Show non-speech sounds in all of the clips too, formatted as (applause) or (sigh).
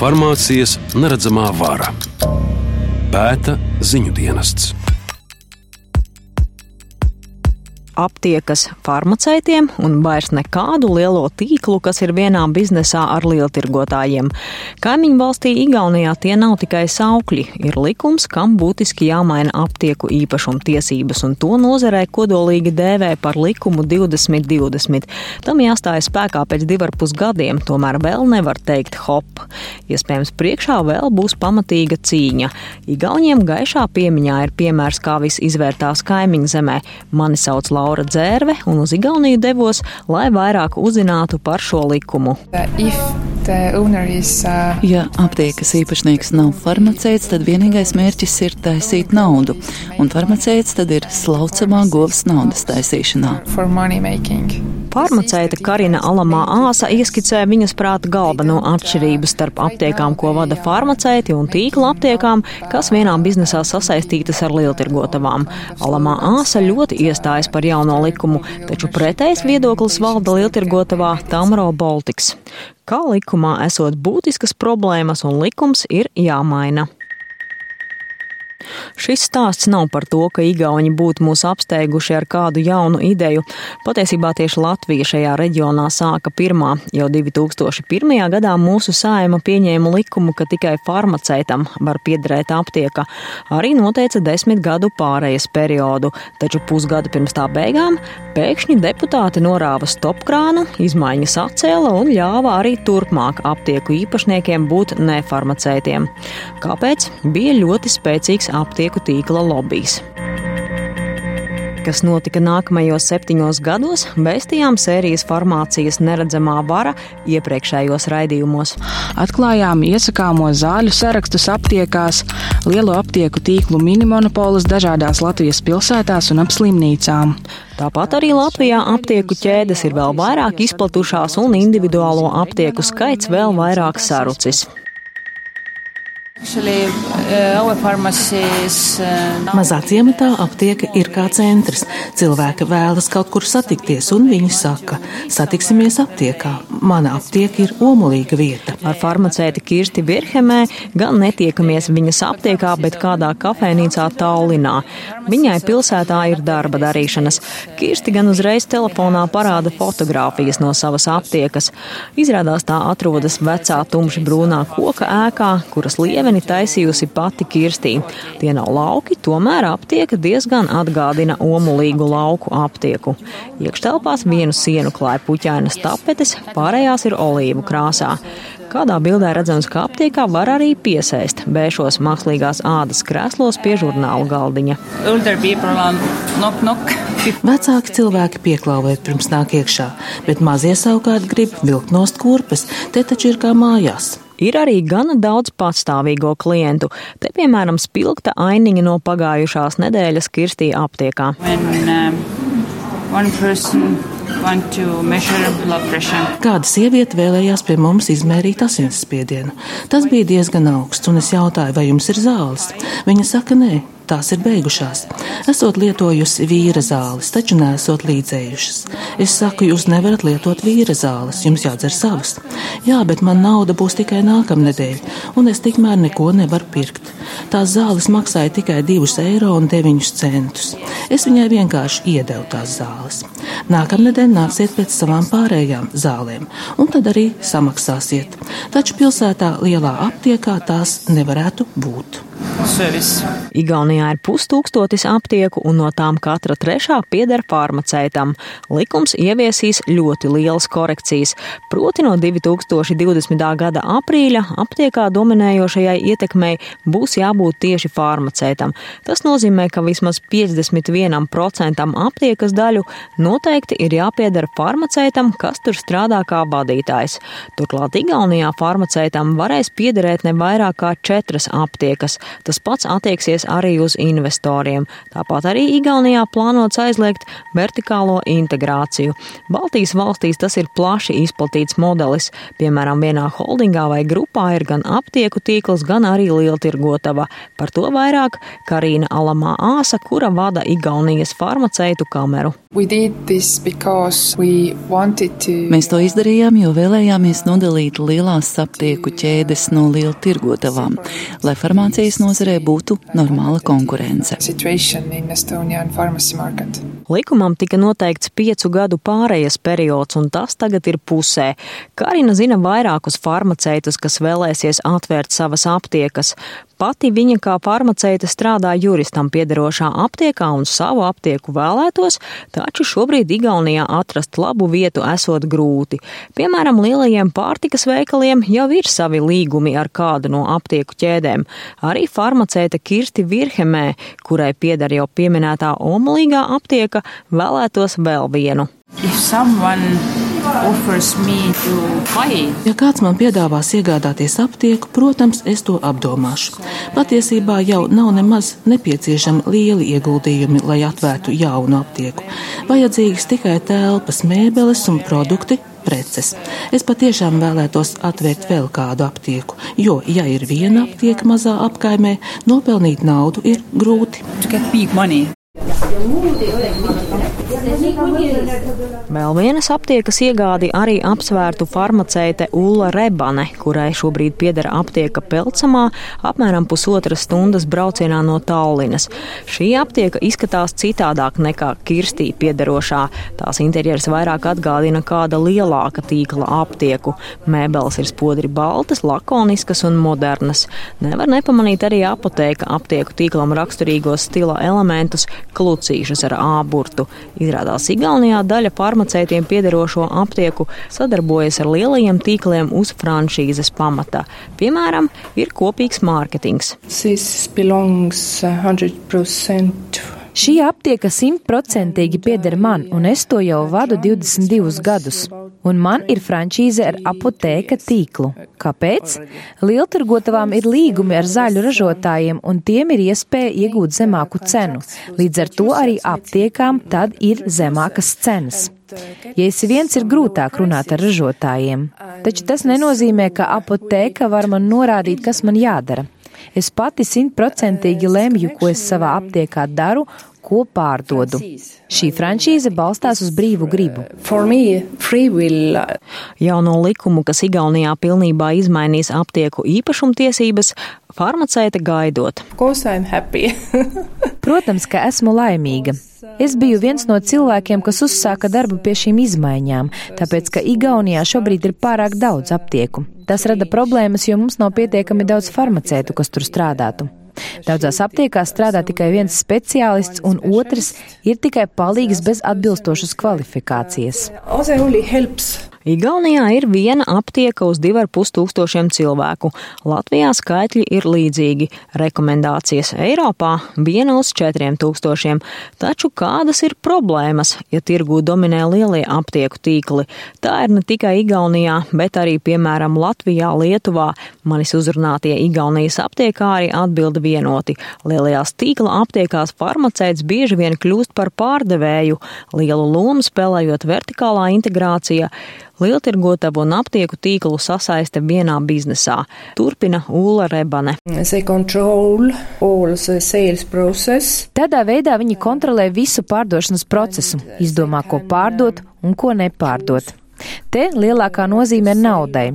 Farmācijas neredzamā vara pēta ziņu dienests aptiekas farmaceitiem un vairs nekādu lielo tīklu, kas ir vienā biznesā ar lieltirgotājiem. Kaimiņu valstī Igaunijā tie nav tikai saukļi, ir likums, kam būtiski jāmaina aptieku īpašuma tiesības, un to nozarē kodolīgi dēvē par likumu 2020. Tam jāstājas spēkā pēc divarpus gadiem, tomēr vēl nevar teikt hop. Iespējams, priekšā vēl būs pamatīga cīņa. Igauniem gaišā piemiņā ir piemērs, kā viss izvērtās kaimiņu zemē. Mani sauc Laura. Dzērve un uz Igauniju devos, lai vairāk uzzinātu par šo likumu. Uh... Ja aptiekas īpašnieks nav farmaceits, tad vienīgais mērķis ir taisīt naudu, un farmaceits tad ir slaucamā govs naudas taisīšanā. Farmaceita Karina Alamā Āsa ieskicē viņas prāta galveno atšķirību starp aptiekām, ko vada farmaceiti un tīkla aptiekām, kas vienā biznesā sasaistītas ar lieltirgotavām. Alamā Āsa ļoti iestājas par jauno likumu, taču pretējs viedoklis valda lieltirgotavā Tamro Baltics. Kā likumā esot būtiskas problēmas un likums ir jāmaina. Šis stāsts nav par to, ka Igauni būtu mūs apsteiguši ar kādu jaunu ideju. Patiesībā tieši Latvija šajā reģionā sāka pirmā. Jau 2001. gadā mūsu sājuma pieņēma likumu, ka tikai farmaceitam var piederēt aptieka. Arī noteica desmit gadu pārējas periodu, taču pusgadu pirms tā beigām pēkšņi deputāti norāva stopkrānu, izmaiņas atcēla un ļāva arī turpmāk aptieku īpašniekiem būt nefarmaceitiem. Kāpēc? Bija ļoti spēcīgs aptieku tīkla lobbyis. Kas notika nākamajos septiņos gados, vēstījām sērijas farmācijas neredzamā vara iepriekšējos raidījumos. Atklājām iesakāmo zāļu sarakstus aptiekās, lielo aptieku tīklu minimonopolus dažādās Latvijas pilsētās un ap slimnīcām. Tāpat arī Latvijā aptieku ķēdes ir vēl vairāk izplatušās un individuālo aptieku skaits vēl vairāk sarucis. Uh, uh, Mazā ciematā aptieka ir kā centrs. Cilvēki vēlas kaut kur satikties, un viņi saka, satiksimies aptiekā. Mana aptieka ir omulīga vieta. Ar farmaceiti Kirsti Virhemē gan netiekamies viņas aptiekā, bet kādā kafejnīcā Taulinā. Viņai pilsētā ir darba darīšanas. Kirsti gan uzreiz telefonā parāda fotogrāfijas no savas aptiekas. Izrādās tā atrodas vecā tumši brūnā koka ēkā, kuras lieve ģimeni taisījusi pati Kirstī. Tie nav lauki, tomēr aptieka diezgan atgādina omulīgu lauku aptieku. Iekštelpās vienu sienu klāja puķainas tapetes, pārējās ir olīvu krāsā. Kādā bildē redzams, ka aptiekā var arī piesēst bēšos mākslīgās ādas krēslos pie žurnāla galdiņa. Nok, nok. Vecāki cilvēki pieklauvēt pirms nāk iekšā, bet mazie savukārt grib vilkt nost kurpes, te taču ir kā mājās. Ir arī gana daudz patstāvīgo klientu. Te, piemēram, spilgta ainiņa no pagājušās nedēļas Kirstī aptiekā. When, um, Kāda sieviete vēlējās pie mums izmērīt asinsspiedienu. Tas bija diezgan augsts, un es jautāju, vai jums ir zāles. Viņa saka, nē, tās ir beigušās. Esot lietojusi vīra zāles, taču nesot līdzējušas. Es saku, jūs nevarat lietot vīra zāles, jums jādzer savas. Jā, bet man nauda būs tikai nākamnedēļ, un es tikmēr neko nevaru pirkt. Tās zāles maksāja tikai 2,9 eiro. Es viņai vienkārši iedevu tās zāles. Nākamnedēļ nāksiet pēc savām pārējām zālēm, un tad arī samaksāsiet. Taču pilsētā lielā aptiekā tās nevarētu būt sevis. Igaunijā ir pustūkstotis aptieku, un no tām katra trešā pieder farmaceitam. Likums ieviesīs ļoti lielas korekcijas, proti no 2020. gada aprīļa aptiekā dominējošajai ietekmei būs jābūt tieši farmaceitam. Tas nozīmē, ka vismaz 51% aptiekas daļu noteikti ir jāpieder farmaceitam, kas tur strādā kā vadītājs. Turklāt Igaunijā farmaceitam varēs piederēt ne vairāk kā četras aptiekas. Tas pats attieksies arī uz investoriem. Tāpat arī Igaunijā plānots aizliegt vertikālo integrāciju. Baltijas valstīs tas ir plaši izplatīts modelis. Piemēram, vienā holdingā vai grupā ir gan aptieku tīkls, gan arī lieltirgotava. Par to vairāk Karina Alamā Āsa, kura vada Igaunijas farmaceitu kameru. Mēs to izdarījām, jo vēlējāmies nodalīt lielās aptieku ķēdes no lielu tirgotavām, lai farmācijas nozarē būtu normāla konkurence. Likumam tika noteikts piecu gadu pārējas periods, un tas tagad ir pusē. Karina zina vairākus farmaceitus, kas vēlēsies atvērt savas aptiekas. Pati viņa kā farmaceite strādā juristam piederošā aptiekā un savu aptieku vēlētos, taču šobrīd Igaunijā atrast labu vietu esot grūti. Piemēram, lielajiem pārtikas veikaliem jau ir savi līgumi ar kādu no aptieku ķēdēm. Arī farmaceite Kirsti Virhemē, kurai pieder jau pieminētā omulīgā aptieka, vēlētos vēl vienu. Ja kāds man piedāvās iegādāties aptieku, protams, es to apdomāšu. Patiesībā jau nav nemaz nepieciešami lieli ieguldījumi, lai atvērtu jaunu aptieku. Vajadzīgas tikai telpas, mēbeles un produkti, preces. Es patiešām vēlētos atvērt vēl kādu aptieku, jo, ja ir viena aptieka mazā apkaimē, nopelnīt naudu ir grūti. Vēl vienas aptiekas iegādi arī apsvērtu farmaceite Ulla Rebane, kurai šobrīd pieder aptieka Pelcamā, apmēram pusotras stundas braucienā no Tallinas. Šī aptieka izskatās citādāk nekā Kirstī piederošā. Tās interjers vairāk atgādina kāda lielāka tīkla aptieku. Mēbeles ir spodri baltas, lakoniskas un modernas. Nevar nepamanīt arī apoteka aptieku tīklam raksturīgos stila elementus, klucīšas ar āburtu. Izrādās Igaunijā daļa farmaceitiem piederošo aptieku sadarbojas ar lielajiem tīkliem uz franšīzes pamata. Piemēram, ir kopīgs mārketings. Šī aptieka simtprocentīgi pieder man, un es to jau vadu 22 gadus. Un man ir frančīze ar apoteka tīklu. Kāpēc? Lieltirgotavām ir līgumi ar zaļu ražotājiem, un tiem ir iespēja iegūt zemāku cenu. Līdz ar to arī aptiekām tad ir zemākas cenas. Ja esi viens, ir grūtāk runāt ar ražotājiem. Taču tas nenozīmē, ka apoteka var man norādīt, kas man jādara. Es pati simtprocentīgi lemju, ko es savā aptiekā daru, ko pārdodu. Šī franšīze balstās uz brīvu gribu. Jauno likumu, kas Igaunijā pilnībā izmainīs aptieku īpašumtiesības, farmaceite gaidot. (laughs) Protams, ka esmu laimīga. Es biju viens no cilvēkiem, kas uzsāka darbu pie šīm izmaiņām, tāpēc, ka Igaunijā šobrīd ir pārāk daudz aptieku. Tas rada problēmas, jo mums nav pietiekami daudz farmacētu, kas tur strādātu. Daudzās aptiekās strādā tikai viens speciālists, un otrs ir tikai palīgs bez atbilstošas kvalifikācijas. Igaunijā ir viena aptieka uz 2,5 tūkstošiem cilvēku. Latvijā skaitļi ir līdzīgi. Rekomendācijas Eiropā viena uz 4 tūkstošiem. Taču kādas ir problēmas, ja tirgū dominē lielie aptieku tīkli? Tā ir ne tikai Igaunijā, bet arī, piemēram, Latvijā, Lietuvā. Manis uzrunātie Igaunijas aptiekāri atbilda vienoti. Lielajās tīkla aptiekās farmaceits bieži vien kļūst par pārdevēju, lielu lomu spēlējot vertikālā integrācija lieltirgotavu un aptieku tīklu sasaiste vienā biznesā. Turpina Ula Rebane. Tādā veidā viņi kontrolē visu pārdošanas procesu, izdomā, ko pārdot un ko nepārdot. Te lielākā nozīme ir naudai.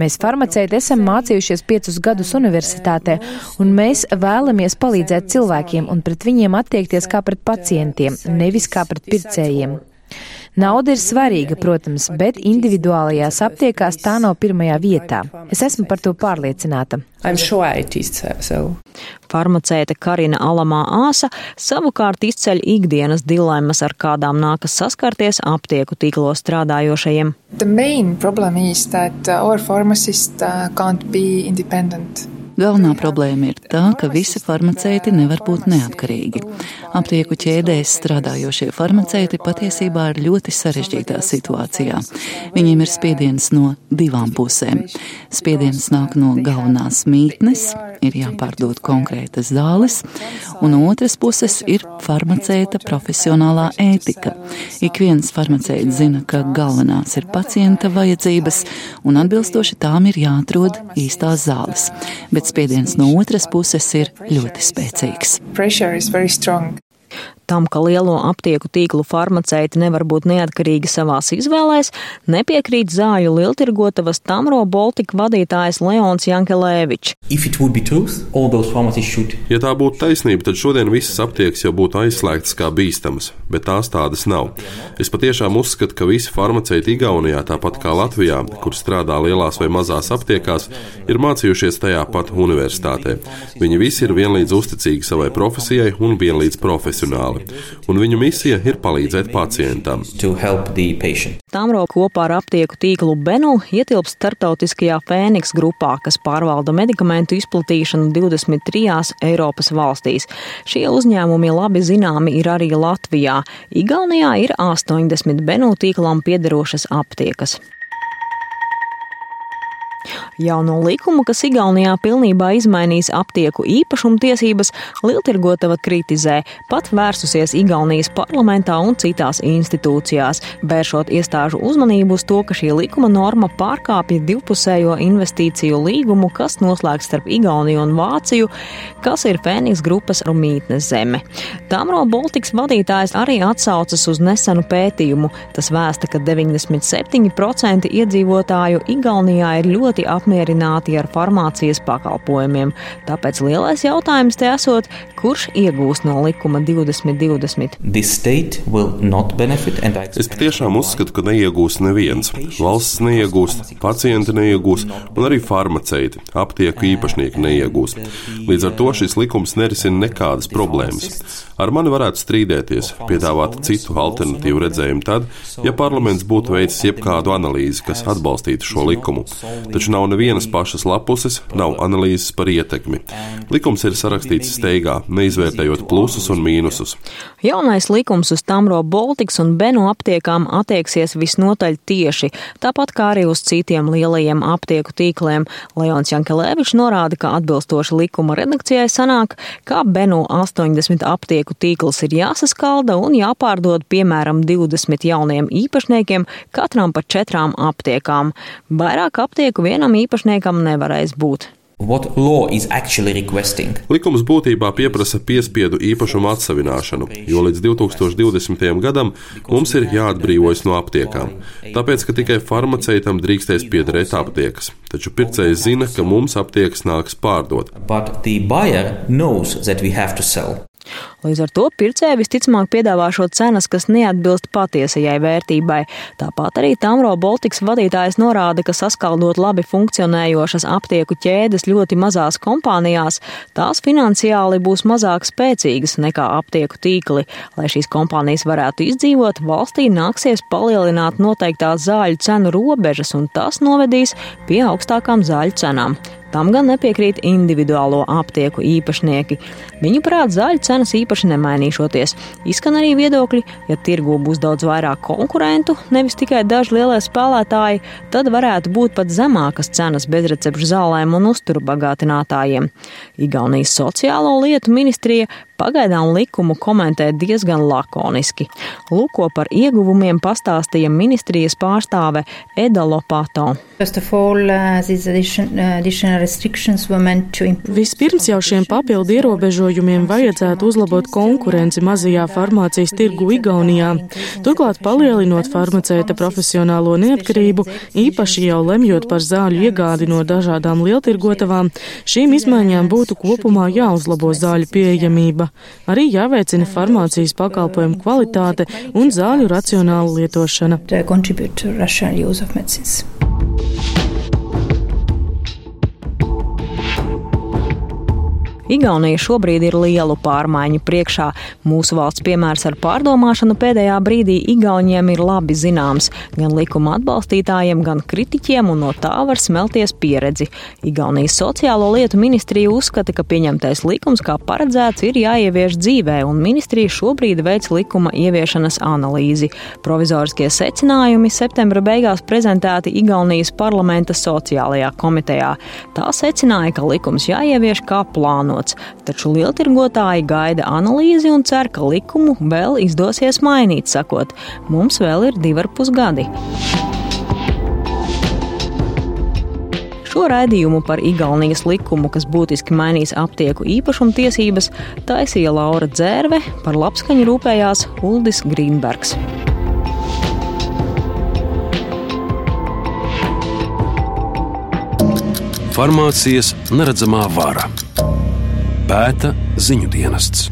Mēs farmaceiti esam mācījušies piecus gadus universitātē, un mēs vēlamies palīdzēt cilvēkiem un pret viņiem attiekties kā pret pacientiem, nevis kā pret pircējiem. Nauda ir svarīga, protams, bet individuālajās aptiekās tā nav pirmajā vietā. Es esmu par to pārliecināta. Farmaceite Karina Alamā Āsa savukārt izceļ ikdienas dilemmas, ar kādām nākas saskarties aptieku tīklos strādājošajiem. The main problem is that our pharmacist uh, can't be independent. Galvenā problēma ir tā, ka visi farmaceiti nevar būt neatkarīgi. Aptieku ķēdēs strādājošie farmaceiti patiesībā ir ļoti sarežģītā situācijā. Viņiem ir spiediens no divām pusēm. Spiediens nāk no galvenās mītnes, ir jāpārdod konkrētas zāles, un otras puses ir farmaceita profesionālā ētika. Ik viens farmaceits zina, ka galvenās ir pacienta vajadzības, un atbilstoši tām ir jāatrod īstās zāles. Bet spiediens no otras puses ir ļoti spēcīgs. Tam, ka lielo aptieku tīklu farmaceiti nevar būt neatkarīgi savās izvēlēs, nepiekrīt zāļu lieltirgotavas Tamro Baltika vadītājs Leons Jankelēvičs. Ja tā būtu taisnība, tad šodien visas aptiekas jau būtu aizslēgtas kā bīstamas, bet tās tādas nav. Es patiešām uzskatu, ka visi farmaceiti Igaunijā, tāpat kā Latvijā, kur strādā lielās vai mazās aptiekās, ir mācījušies tajā pat universitātē. Viņi visi ir vienlīdz uzticīgi savai profesijai un vienlīdz profesionāli profesionāli, un viņu misija ir palīdzēt pacientam. Tamro kopā ar aptieku tīklu Benu ietilpst starptautiskajā Fēniks grupā, kas pārvalda medikamentu izplatīšanu 23 Eiropas valstīs. Šie uzņēmumi labi zināmi ir arī Latvijā. Igaunijā ir 80 Benu tīklam piederošas aptiekas. Jauno likumu, kas Igaunijā pilnībā izmainīs aptieku īpašumtiesības, Lieltirgotava kritizē, pat vērsusies Igaunijas parlamentā un citās institūcijās, vēršot iestāžu uzmanību uz to, ka šī likuma norma pārkāpja divpusējo investīciju līgumu, kas noslēgts starp Igauniju un Vāciju, kas ir Fēniks grupas mītnes zeme. Tamro Baltiks vadītājs arī atsaucas uz nesenu pētījumu. Tas vēsta, ka 97% iedzīvotāju Igaunijā ir ļoti ļoti apmierināti ar farmācijas pakalpojumiem. Tāpēc lielais jautājums te esot, kurš iegūs no likuma 2020? Es patiešām uzskatu, ka neiegūs neviens. Valsts neiegūst, pacienti neiegūs, un arī farmaceiti, aptieku īpašnieki neiegūs. Līdz ar to šis likums nerisina nekādas problēmas. Ar mani varētu strīdēties, piedāvāt citu alternatīvu redzējumu tad, ja parlaments būtu veicis jebkādu analīzi, kas atbalstītu šo likumu. Taču nav nevienas pašas lapuses, nav analīzes par ietekmi. Likums ir sarakstīts steigā, neizvērtējot plusus un mīnusus. Jaunais likums uz Tamro Baltics un Benu aptiekām attieksies visnotaļ tieši, tāpat kā arī uz citiem lielajiem aptieku tīkliem. Leons Jankelēvičs norāda, ka atbilstoši likuma redakcijai sanāk, ka Benu 80 aptieku tīkls ir jāsaskalda un jāpārdod piemēram 20 jauniem īpašniekiem, katram pa četrām aptiekām. Vairāk aptieku vienam īpašniekam nevarēs būt. Likums būtībā pieprasa piespiedu īpašumu atsevināšanu, jo līdz 2020. gadam mums ir jāatbrīvojas no aptiekām. Tāpēc, ka tikai farmaceitam drīkstēs piederēt aptiekas, taču pircējs zina, ka mums aptiekas nāks pārdot. Līdz ar to pircēji visticamāk piedāvā šo cenas, kas neatbilst patiesajai vērtībai. Tāpat arī Tamro Baltics vadītājs norāda, ka saskaldot labi funkcionējošas aptieku ķēdes ļoti mazās kompānijās, tās finansiāli būs mazāk spēcīgas nekā aptieku tīkli. Lai šīs kompānijas varētu izdzīvot, valstī nāksies palielināt noteiktās zāļu cenu robežas, un tas novedīs pie augstākām zāļu cenām. Tam gan nepiekrīt individuālo aptieku īpašnieki. Viņu prāt zāļu cenas īpaši nemainīšoties. Izskan arī viedokļi, ja tirgū būs daudz vairāk konkurentu, nevis tikai daži lielie spēlētāji, tad varētu būt pat zemākas cenas bezrecepšu zālēm un uzturbagātinātājiem. Igaunijas sociālo lietu ministrija pagaidām likumu komentē diezgan lakoniski. Lūko par ieguvumiem pastāstīja ministrijas pārstāve Eda Lopato. All, uh, uh Vispirms jau šiem papildu ierobežojumiem vajadzētu uzlabot konkurenci mazajā farmācijas tirgu Igaunijā, turklāt palielinot farmaceita profesionālo neatkarību, īpaši jau lemjot par zāļu iegādi no dažādām lieltirgotavām, šīm izmaiņām būtu kopumā jāuzlabo zāļu pieejamība. Arī jāveicina farmācijas pakalpojumu kvalitāte un zāļu racionāla lietošana. Igaunija šobrīd ir lielu pārmaiņu priekšā. Mūsu valsts piemērs ar pārdomāšanu pēdējā brīdī Igauniem ir labi zināms. Gan likuma atbalstītājiem, gan kritiķiem, un no tā var smelties pieredzi. Igaunijas sociālo lietu ministrija uzskata, ka pieņemtais likums, kā paredzēts, ir jāievieš dzīvē, un ministrija šobrīd veic likuma ieviešanas analīzi. Provizoriskie secinājumi septembra beigās prezentēti Igaunijas parlamenta sociālajā komitejā. Tā secināja, ka likums jāievieš kā plāno plānots, taču lieltirgotāji gaida analīzi un cer, ka likumu vēl izdosies mainīt, sakot, mums vēl ir divi ar pus gadi. Šo raidījumu par Igaunijas likumu, kas būtiski mainīs aptieku īpašumtiesības, taisīja Laura Dzērve, par labskaņu rūpējās Uldis Grīnbergs. Farmācijas neredzamā vara pēta ziņu dienests.